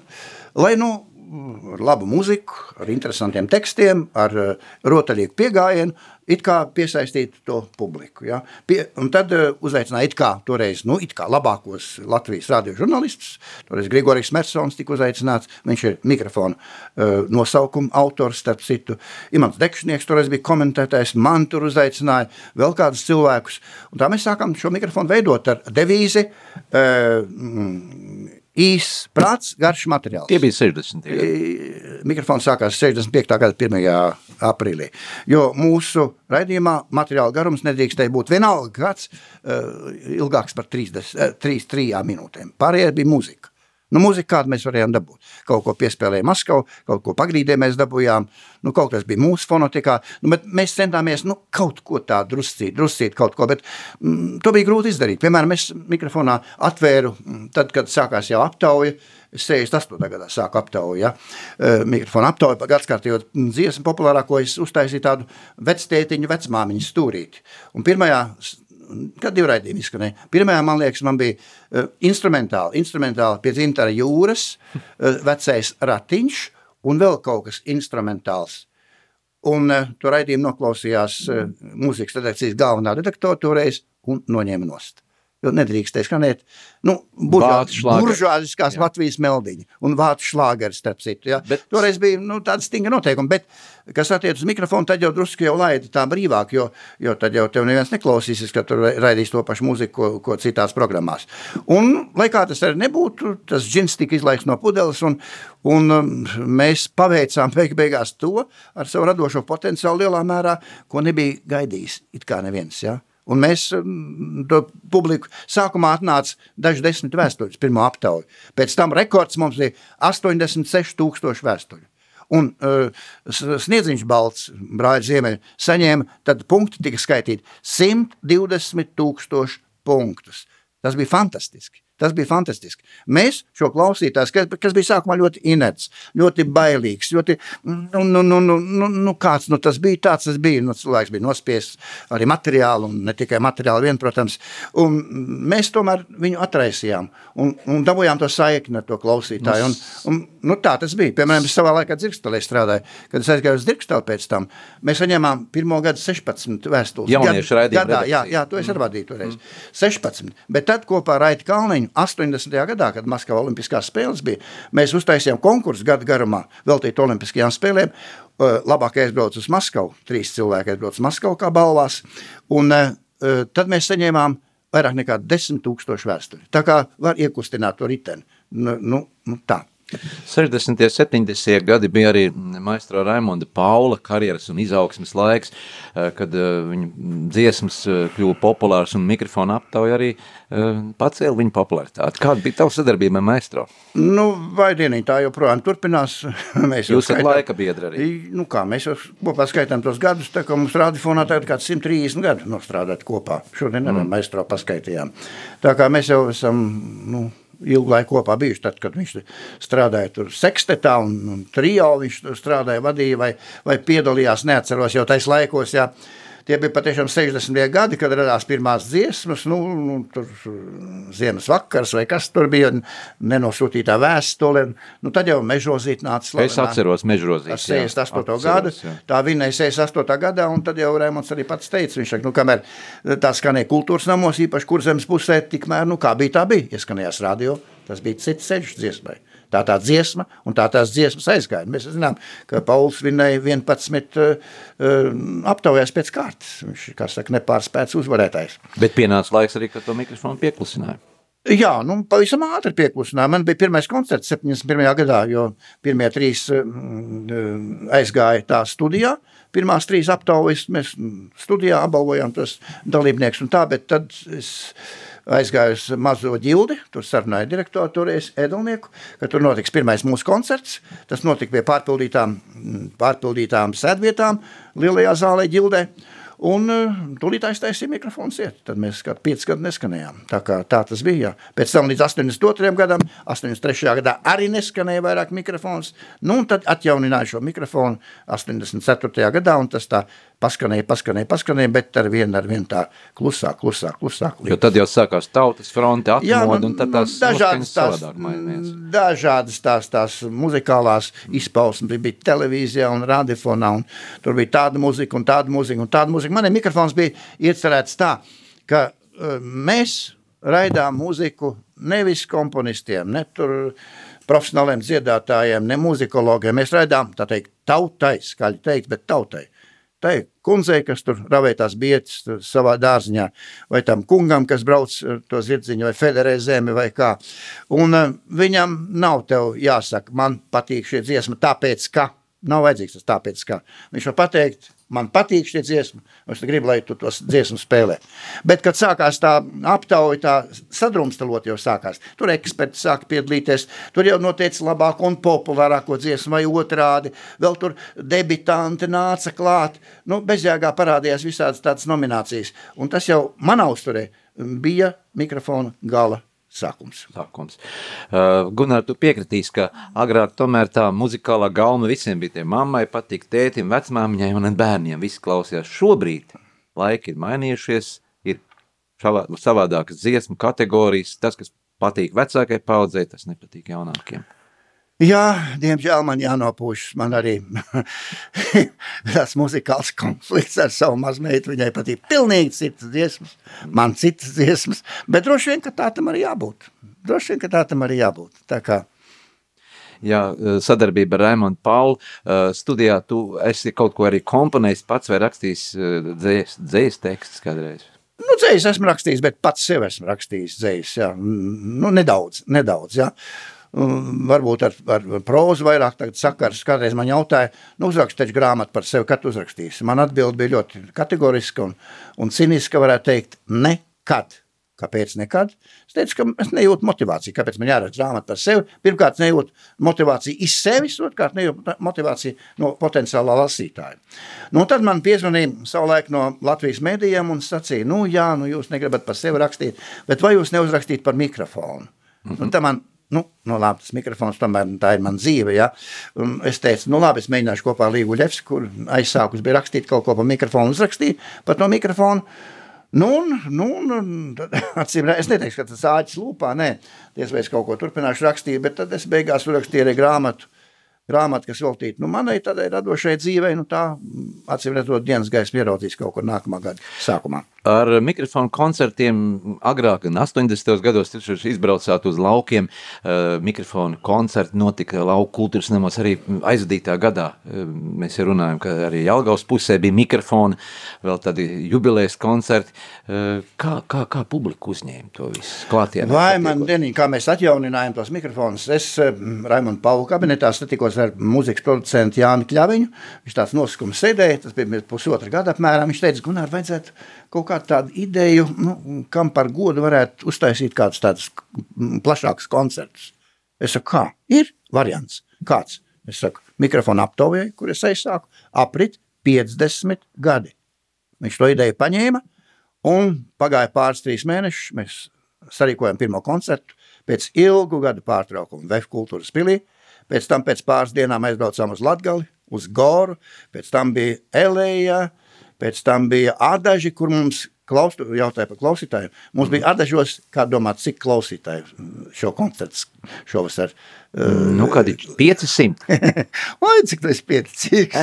lai nu ar labu muziku, ar interesantiem tekstiem, ar uh, rotaļīgu piegājienu, it kā piesaistītu to publiku. Ja? Pie, un tad uh, uzaicināja it kā toreiz, nu, it kā labākos Latvijas radio žurnālistus. Toreiz Grigorijs Mersons tika uzaicināts, viņš ir mikrofona uh, nosaukuma autors, starp citu. Imants Dekšnieks toreiz bija komentētājs, man tur uzaicināja vēl kādus cilvēkus. Un tā mēs sākam šo mikrofonu veidot ar devīzi uh, mm, īs prāts, garš materiāls. Tie bija 60. gadi. E, Mikrofons sākās 65. gada 1. aprīlī. Jo mūsu raidījumā materiāla garums nedrīkstēja būt vienalga kāds uh, ilgāks par 30, uh, 3, 3 minūtēm. Pārējie bija muzika. Nu, mūzika, kādu mēs varējām dabūt. Kaut ko piespēlēja Maskavā, kaut ko pagrīdē mēs dabūjām. Nu, kaut kas bija mūsu fonotikā. Nu, mēs centāmies nu, kaut ko tādu druscīt, druscīt kaut ko. Bet mm, to bija grūti izdarīt. Piemēram, es mikrofonā atvēru, mm, tad, kad sākās jau aptauja. Es 68. gadā sāku aptauju, ja, eh, mikrofonu aptauju par gadskārtējo dziesmu populārāko. Es uztaisīju tādu vectētiņu, vecmāmiņu stūrīti. Un pirmajā kad divi raidījumi izskanēja. Pirmajā, man liekas, man bija uh, instrumentāli, instrumentāli pie dzintara jūras, uh, vecais ratiņš un vēl kaut kas instrumentāls. Un uh, to raidījumu noklausījās uh, mūzikas redakcijas galvenā redaktore toreiz un noņēma nost. Jo nedrīkstēja skanēt nu, buržuāziskās Jā. Latvijas meldiņa un vācu šlāgeri, starp citu. Ja? Bet- Toreiz bija nu, tāda stingra noteikuma, bet, kas attiec uz mikrofonu, tad jau drusku jau laida tā brīvāk, jo, jo tad jau tev neviens neklausīsies, ka tur raidīs to pašu mūziku, ko, ko citās programmās. Un, lai kā tas arī nebūtu, tas džins tika izlaists no pudeles, un, un um, mēs paveicām beig beigās to ar savu radošo potenciālu lielā mērā, ko nebija gaidījis it kā neviens, ja? Un mēs to publiku sākumā atnāca daži desmit vēstuļus, pirmo aptauju. Pēc tam rekords mums bija 86,000 vēstuļu. Un uh, sniedziņš balts, brāļa ziemeļa, saņēma, tad punkti tika skaitīti 120 tūkstoši punktus. Tas bija fantastiski. Tas bija fantastiski. Mēs šo klausītājs, kas, kas bija sākumā ļoti inerts, ļoti bailīgs, ļoti, nu, nu, nu, nu, nu, nu kāds nu, tas bija, tāds tas bija. Nu, cilvēks bija nospiests arī materiāli, un ne tikai materiāli vien, protams. Un mēs tomēr viņu atraisījām un, un dabūjām to saikni ar to klausītāju. Un, un, nu, tā tas bija. Piemēram, es savā laikā dzirkstelē strādāju, kad es aizgāju uz dzirksteli pēc tam. Mēs saņēmām pirmo gadu 16 vēstules. Jauniešu raidījumu jā, jā, to es arī vadīju toreiz. Mm. 16. Bet tad kopā ar Raiti Kalniņu 80. gadā, kad Maskavā Olimpiskās spēles bija, mēs uztaisījām konkursu gadu garumā veltīt Olimpiskajām spēlēm. Uh, Labāk aizbrauc uz Maskavu, trīs cilvēki aizbrauc uz Maskavu kā balvās, un uh, uh, tad mēs saņēmām vairāk nekā 10 tūkstošu vēsturi. Tā kā var iekustināt to riteni. Nu, nu, nu tā. 60. un 70. gadi bija arī maistro Raimonda Paula karjeras un izaugsmes laiks, eh, kad eh, viņa dziesmas eh, kļuva populārs un mikrofona aptauja arī pacēla viņa popularitāti. Kāda bija tava sadarbība ar maistro? Nu, vai dieniņ, tā joprojām turpinās. [laughs] Mēs jau Jūs esat laika biedri arī. Nu kā, mēs jau kopā skaitām tos gadus, tā kā mums radiofonā tagad kāds 130 gadu nostrādāt kopā. Šodien mm. maistro paskaitījām. Tā kā mēs jau esam, nu, ilgu laiku kopā bijuši, tad, kad viņš strādāja tur sekstetā un, un trio, viņš strādāja, vadīja vai, vai piedalījās, neatceros jau tais laikos, jā. Tie bija patiešām 60. gadi, kad radās pirmās dziesmas, nu, nu tur ziemas vakars vai kas tur bija, nenosūtītā vēstule. Nu, tad jau mežozīt nāca Es slavenā- atceros ar mežrozīt. 68. gadu. Tā vinēja 68. gadā, un tad jau Rēmons arī pats teica, viņš saka, nu, kamēr tā skanēja kultūras namos, īpaši kur zemes pusē, tikmēr, nu, kā bija, tā bija. Ieskanējās radio, tas bija cits ceļš dziesmai. Tā tā dziesma, un tā tās dziesmas aizgāja. Mēs zinām, ka Pauls vinēja 11 uh, aptaujās pēc kārtas. Viņš, kā saka, nepārspēts uzvarētājs. Bet pienāca laiks arī, kad to mikrofonu pieklusināja. Jā, nu, pavisam ātri pieklusināja. Man bija pirmais koncerts 71. gadā, jo pirmie trīs mm, aizgāja tā studijā. Pirmās trīs aptaujas mēs studijā apbalvojām tos dalībniekus un tā, bet tad es aizgāju uz mazo ģildi, tur sarunāja direktoru toreiz Edilnieku, ka tur notiks pirmais mūsu koncerts. Tas notika pie pārpildītām, mm, pārpildītām sēdvietām lielajā zālē ģildē. Un uh, tūlīt aiztaisīja mikrofons iet. Tad mēs kā pieci gadi neskanējām. Tā, kā, tā tas bija. Jā. Pēc tam līdz 82. gadam, 83. gadā arī neskanēja vairāk mikrofons. Nu, un tad atjaunināja šo mikrofonu 84. gadā, un tas tā paskanēja, paskanēja, paskanēja, bet ar vienu, ar vienu tā klusāk, klusāk, klusāk. Jo tad jau sākās tautas fronte, Jā, atmoda, nu, un tad tās dažādas noskaņas tās, dažādas tās, tās muzikālās izpausmes bija televīzijā un radiofonā, un tur bija tāda muzika un tāda muzika un tāda muzika. Man mikrofons bija iecerēts tā, ka uh, mēs raidām muziku nevis komponistiem, ne tur profesionāliem dziedātājiem, ne muzikologiem. Mēs raidām, tā teikt, tautai, skaļi teikt, bet tautai. Tai kundzei, kas tur ravēja tās bietas savā dārziņā, vai tam kungam, kas brauc ar to zirdziņu, vai federē zemi, vai kā. Un uh, viņam nav tev jāsaka, man patīk šie dziesma, tāpēc, ka nav vajadzīgs tas tāpēc, ka viņš var pateikt, man patīk šie dziesmi, es gribu, lai tu tos dziesmu spēlē. Bet, kad sākās tā aptauja, tā sadrumstalot jau sākās, tur eksperti sāka piedalīties, tur jau noteica labāko un populārāko dziesmu vai otrādi, vēl tur debitanti nāca klāt, nu, bezjāgā parādījās visādas tādas nominācijas, un tas jau manā uzturē bija mikrofona gala sākums. Sākums. Uh, Gunār, tu piekritīsi, ka agrāk tomēr tā muzikālā gauma visiem bija tie mammai patīk, tētim, vecmāmiņai un bērniem. Visi klausījās. Šobrīd laiki ir mainījušies, ir šavā, savādākas dziesmu kategorijas. Tas, kas patīk vecākai paudzei, tas nepatīk jaunākiem. Jā, diemžēl man jānopūšas. Man arī [laughs] tas muzikāls konflikts ar savu mazmeitu. Viņai patīk pilnīgi citas dziesmas, man citas dziesmas. Bet droši vien, ka tā tam arī jābūt. Droši vien, ka tā tam arī jābūt. Tā kā Jā, sadarbība ar Raimondu Paulu. Uh, Studijā tu esi kaut ko arī komponējis pats vai rakstījis uh, dzējas, dzējas tekstus kādreiz? Nu, dzējas esmu rakstījis, bet pats sev esmu rakstījis dzējas, jā. Nu, nedaudz, nedaudz, jā. Varbūt ar, ar prózu vairāk tagad sakars. Kādreiz man jautāja, nu, uzrakst taču grāmatu par sevi, kad uzrakstīsi. Man atbild bija ļoti kategoriska un, un ciniska, varētu teikt, nekad. Kāpēc nekad? Es teicu, ka es nejūtu motivāciju. Kāpēc man jāraksta grāmata par sevi? Pirmkārt, nejūtu motivāciju iz sevis, otrkārt, nejūtu motivāciju no potenciālā lasītāja. Nu, tad man piezvanīja savulaik no Latvijas mēdījiem un sacīja, nu jā, nu jūs negribat par sevi rakstīt, bet vai jūs neuzrakstīt par mikrofonu? Mm -hmm. Un tā man Nu, nu labi, tas mikrofons tomēr tā ir mana dzīve. Ja? Un es teicu, nu labi, es mēģināšu kopā ar Līgu Ļevs, kur aizsākus bija rakstīt kaut ko par mikrofonu, uzrakstīt par to mikrofonu. Nu, nu, nu, [laughs] acīm redzot, es neteikšu, ka tas āķis lūpā, nē, vai es kaut ko turpināšu rakstīt, bet tad es beigās uzrakstīju arī grāmatu grāmata, kas veltīta nu, manai tādai radošai dzīvei, nu, tā acīm redzot, dienas gaismu ieraudzīs kaut kur nākamā gada sākumā. Ar mikrofonu koncertiem agrāk, 80. gados, jūs izbraucāt uz laukiem. Mikrofonu koncerti notika lauku kultūras namos arī aizvadītā gadā. Mēs jau runājam, ka arī Jelgavas pusē bija mikrofoni, vēl tādi jubilējas koncerti. Kā, kā, kā publika uzņēma to visu klātienē? Vai man dienīgi, kā mēs atjauninājām tos mikrofonus, es Raimondu Paulu kabinetā satikos ar muzikas producentu Jāni Kļaviņu. Viņš tāds noskums sēdēja, tas bija pusotra gada apmēram. Viņš teica, Gunār, vajadzētu kaut kādu tādu ideju, nu, kam par godu varētu uztaisīt kādus tādus plašākus koncertus. Es saku, kā? Ir variants. Kāds? Es saku, mikrofona aptaujai, kur es aizsāku, aprit 50 gadi. Viņš to ideju paņēma, un pagāja pāris trīs mēnešus, mēs sarīkojam pirmo koncertu, pēc ilgu gadu pārtraukumu Vēf kultūras pilī, pēc tam pēc pāris dienām aizbraucām uz Latgali, uz Goru, pēc tam bija Elēja, Pēc tam bija ādaži, kur mums klaustu, jautāja par klausītājiem. Mums bija adažos, kā domāt, cik klausītāji šo koncertu šovasar. Nu, kādi 500? Vai cik tas ir 5? Cik?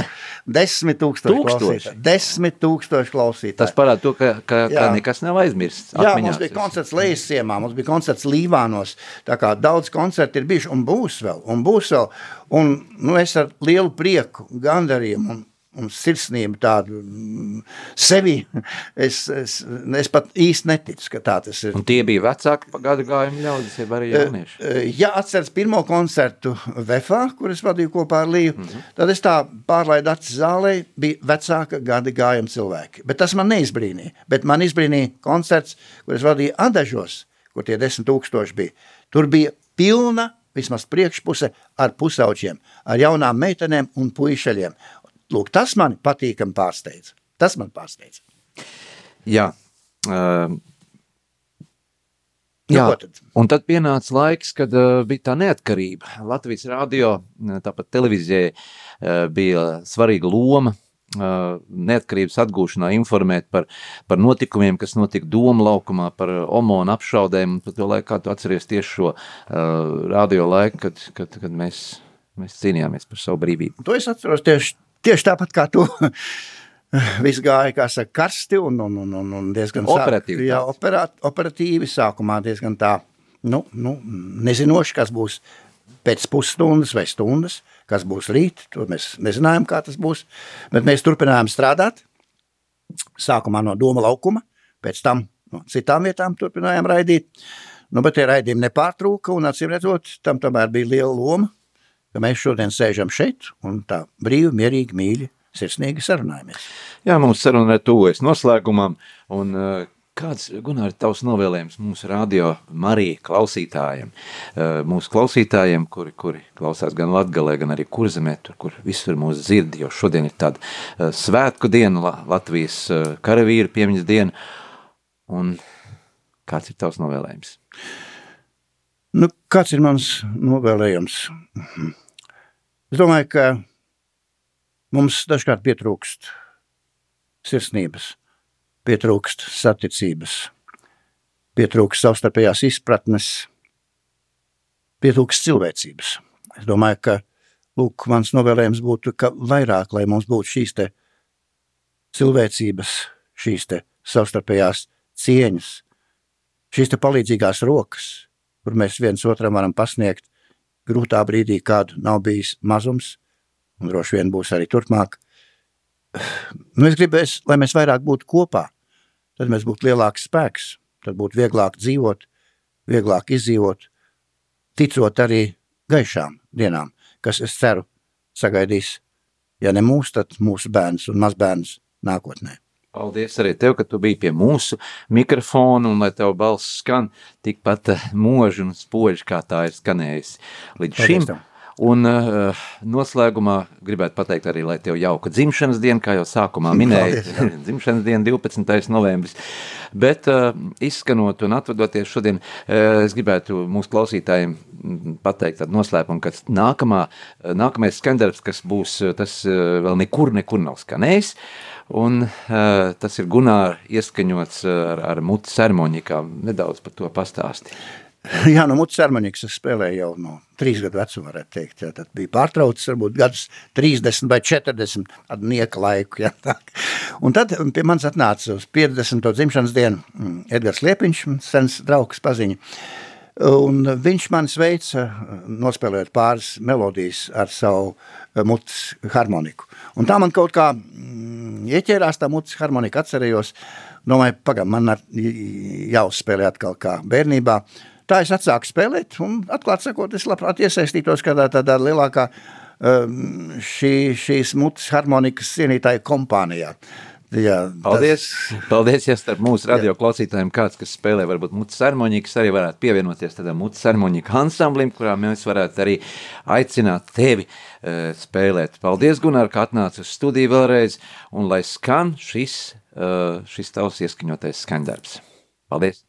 10 tūkstoši klausītāji. 10 tūkstoši klausītāji. Tas parāda to, ka, ka, ka nekas nav aizmirsts. Jā, mums bija koncerts Lejas ciemā, mums bija koncerts Līvānos. Tā kā daudz koncerti ir bijuši un būs vēl, un būs vēl. Un, nu, es ar lielu prieku, gandarījumu un un sirsnību tādu mm, sevi. Es, es, es pat īsti neticu, ka tā tas ir. Un tie bija vecāki gadu gājumi ļaudis, ja arī jaunieši? Ja atceras pirmo koncertu Vefā, kur es vadīju kopā ar Līju, mm -hmm. tad es tā pārlaidu acis zālē, bija vecāka gada gājuma cilvēki. Bet tas man neizbrīnīja. Bet man izbrīnīja koncerts, kur es vadīju Adažos, kur tie desmit tūkstoši bija. Tur bija pilna vismaz priekšpuse ar pusauģiem, ar jaunām meitenēm un puišaļiem. Lūk, tas man patīkami pārsteidz. Tas man pārsteidz. Jā. Uh, jā, un tad pienāca laiks, kad uh, bija tā neatkarība. Latvijas radio, tāpat televīzijai uh, bija svarīga loma uh, neatkarības atgūšanā, informēt par, par notikumiem, kas notika Doma laukumā, par omonu apšaudēm. Par to laiku, kā tu atceries tieši šo uh, radio laiku, kad, kad, kad mēs, mēs cīnījāmies par savu brīvību. To es atceros tieši Tieši tāpat kā tu. [laughs] Viss gāja, kā saka, karsti un, un, un, un, un diezgan operatīvi. Sāk, jā, operāt, operatīvi sākumā diezgan tā, nu, nu, nezinoši, kas būs pēc pusstundas vai stundas, kas būs rīt, to mēs nezinājām, kā tas būs, bet mēs turpinājām strādāt, sākumā no Doma laukuma, pēc tam no citām vietām turpinājām raidīt, nu, bet tie raidījumi nepārtrūka, un acīm redzot, tam tomēr bija liela loma, ka mēs šodien sēžam šeit un tā brīvi, mierīgi, mīļi, sirsnīgi sarunājamies. Jā, mums saruna tuvojas noslēgumam, un uh, kāds, Gunār, tavs novēlējums mūsu radio Marija klausītājiem, uh, mūsu klausītājiem, kuri, kuri klausās gan Latgalē, gan arī Kurzemē, tur, kur visur mūs dzird, jo šodien ir tāda uh, svētku diena, La Latvijas karavīru piemiņas diena, un kāds ir tavs novēlējums? Nu, kāds ir mans novēlējums? Es domāju, ka mums dažkārt pietrūkst sirsnības, pietrūkst saticības, pietrūkst savstarpējās izpratnes, pietrūkst cilvēcības. Es domāju, ka lūk, mans novēlējums būtu, ka vairāk, lai mums būtu šīs cilvēcības, šīs savstarpējās cieņas, šīs palīdzīgās rokas, kur mēs viens otram varam pasniegt grūtā brīdī, kādu nav bijis mazums, un droši vien būs arī turpmāk. Nu, es gribēju, lai mēs vairāk būtu kopā, tad mēs būtu lielāks spēks, tad būtu vieglāk dzīvot, vieglāk izdzīvot, ticot arī gaišām dienām, kas, es ceru, sagaidīs, ja ne mūs, tad mūsu bērns un mazbērns nākotnē. Paldies arī tev, ka tu biji pie mūsu mikrofona un lai tev balss skan tikpat eh, mūži un spoži, kā tā ir skanējusi līdz Paldies šim. tev. Un uh, noslēgumā gribētu pateikt arī, lai tev jauka dzimšanas diena, kā jau sākumā minēju, [laughs] dzimšanas diena 12. novembris. Bet uh, izskanot un atvadoties šodien, uh, es gribētu mūsu klausītājiem mm, pateikt tādu noslēpumu, ka nākamā, nākamais skandarbs, kas būs, tas uh, vēl nekur, nekur nav skanējis. Un uh, tas ir Gunārs ieskaņots ar, ar mutes ceremoniju, kā nedaudz par to pastāstīt. [laughs] Jā, no mutes cermonīgas es spēlēju jau no trīs gadu vecuma, varētu teikt. Jā, tad bija pārtraucis varbūt gadus 30 vai 40 ar nieka laiku. Jā, tā. Un tad pie manis atnāca uz 50. dzimšanas dienu mm, Edgars Liepiņš, sens draugs paziņa. Un viņš man sveica, nospēlējot pāris melodijas ar savu eh, mutes harmoniku. Un tā man kaut kā mm, ieķērās tā mutes harmonika, atcerējos, domāju, pagam, man jāuzspēlē atkal kā bērnībā. Tā es atsāku spēlēt, un atklāt sakot, es labprāt iesaistītos kādā tādā lielākā um, šī, šīs mutes harmonikas cienītāju kompānijā. Jā, Paldies! Tas... Paldies, ja starp mūsu radio klausītājiem kāds, kas spēlē varbūt mutes harmoniku, kas arī varētu pievienoties tādam mutes harmoniku ansamblim, kurā mēs varētu arī aicināt tevi uh, spēlēt. Paldies, Gunār, ka atnāci uz studiju vēlreiz, un lai skan šis, uh, šis tavs ieskaņotais skandarbs. Paldies!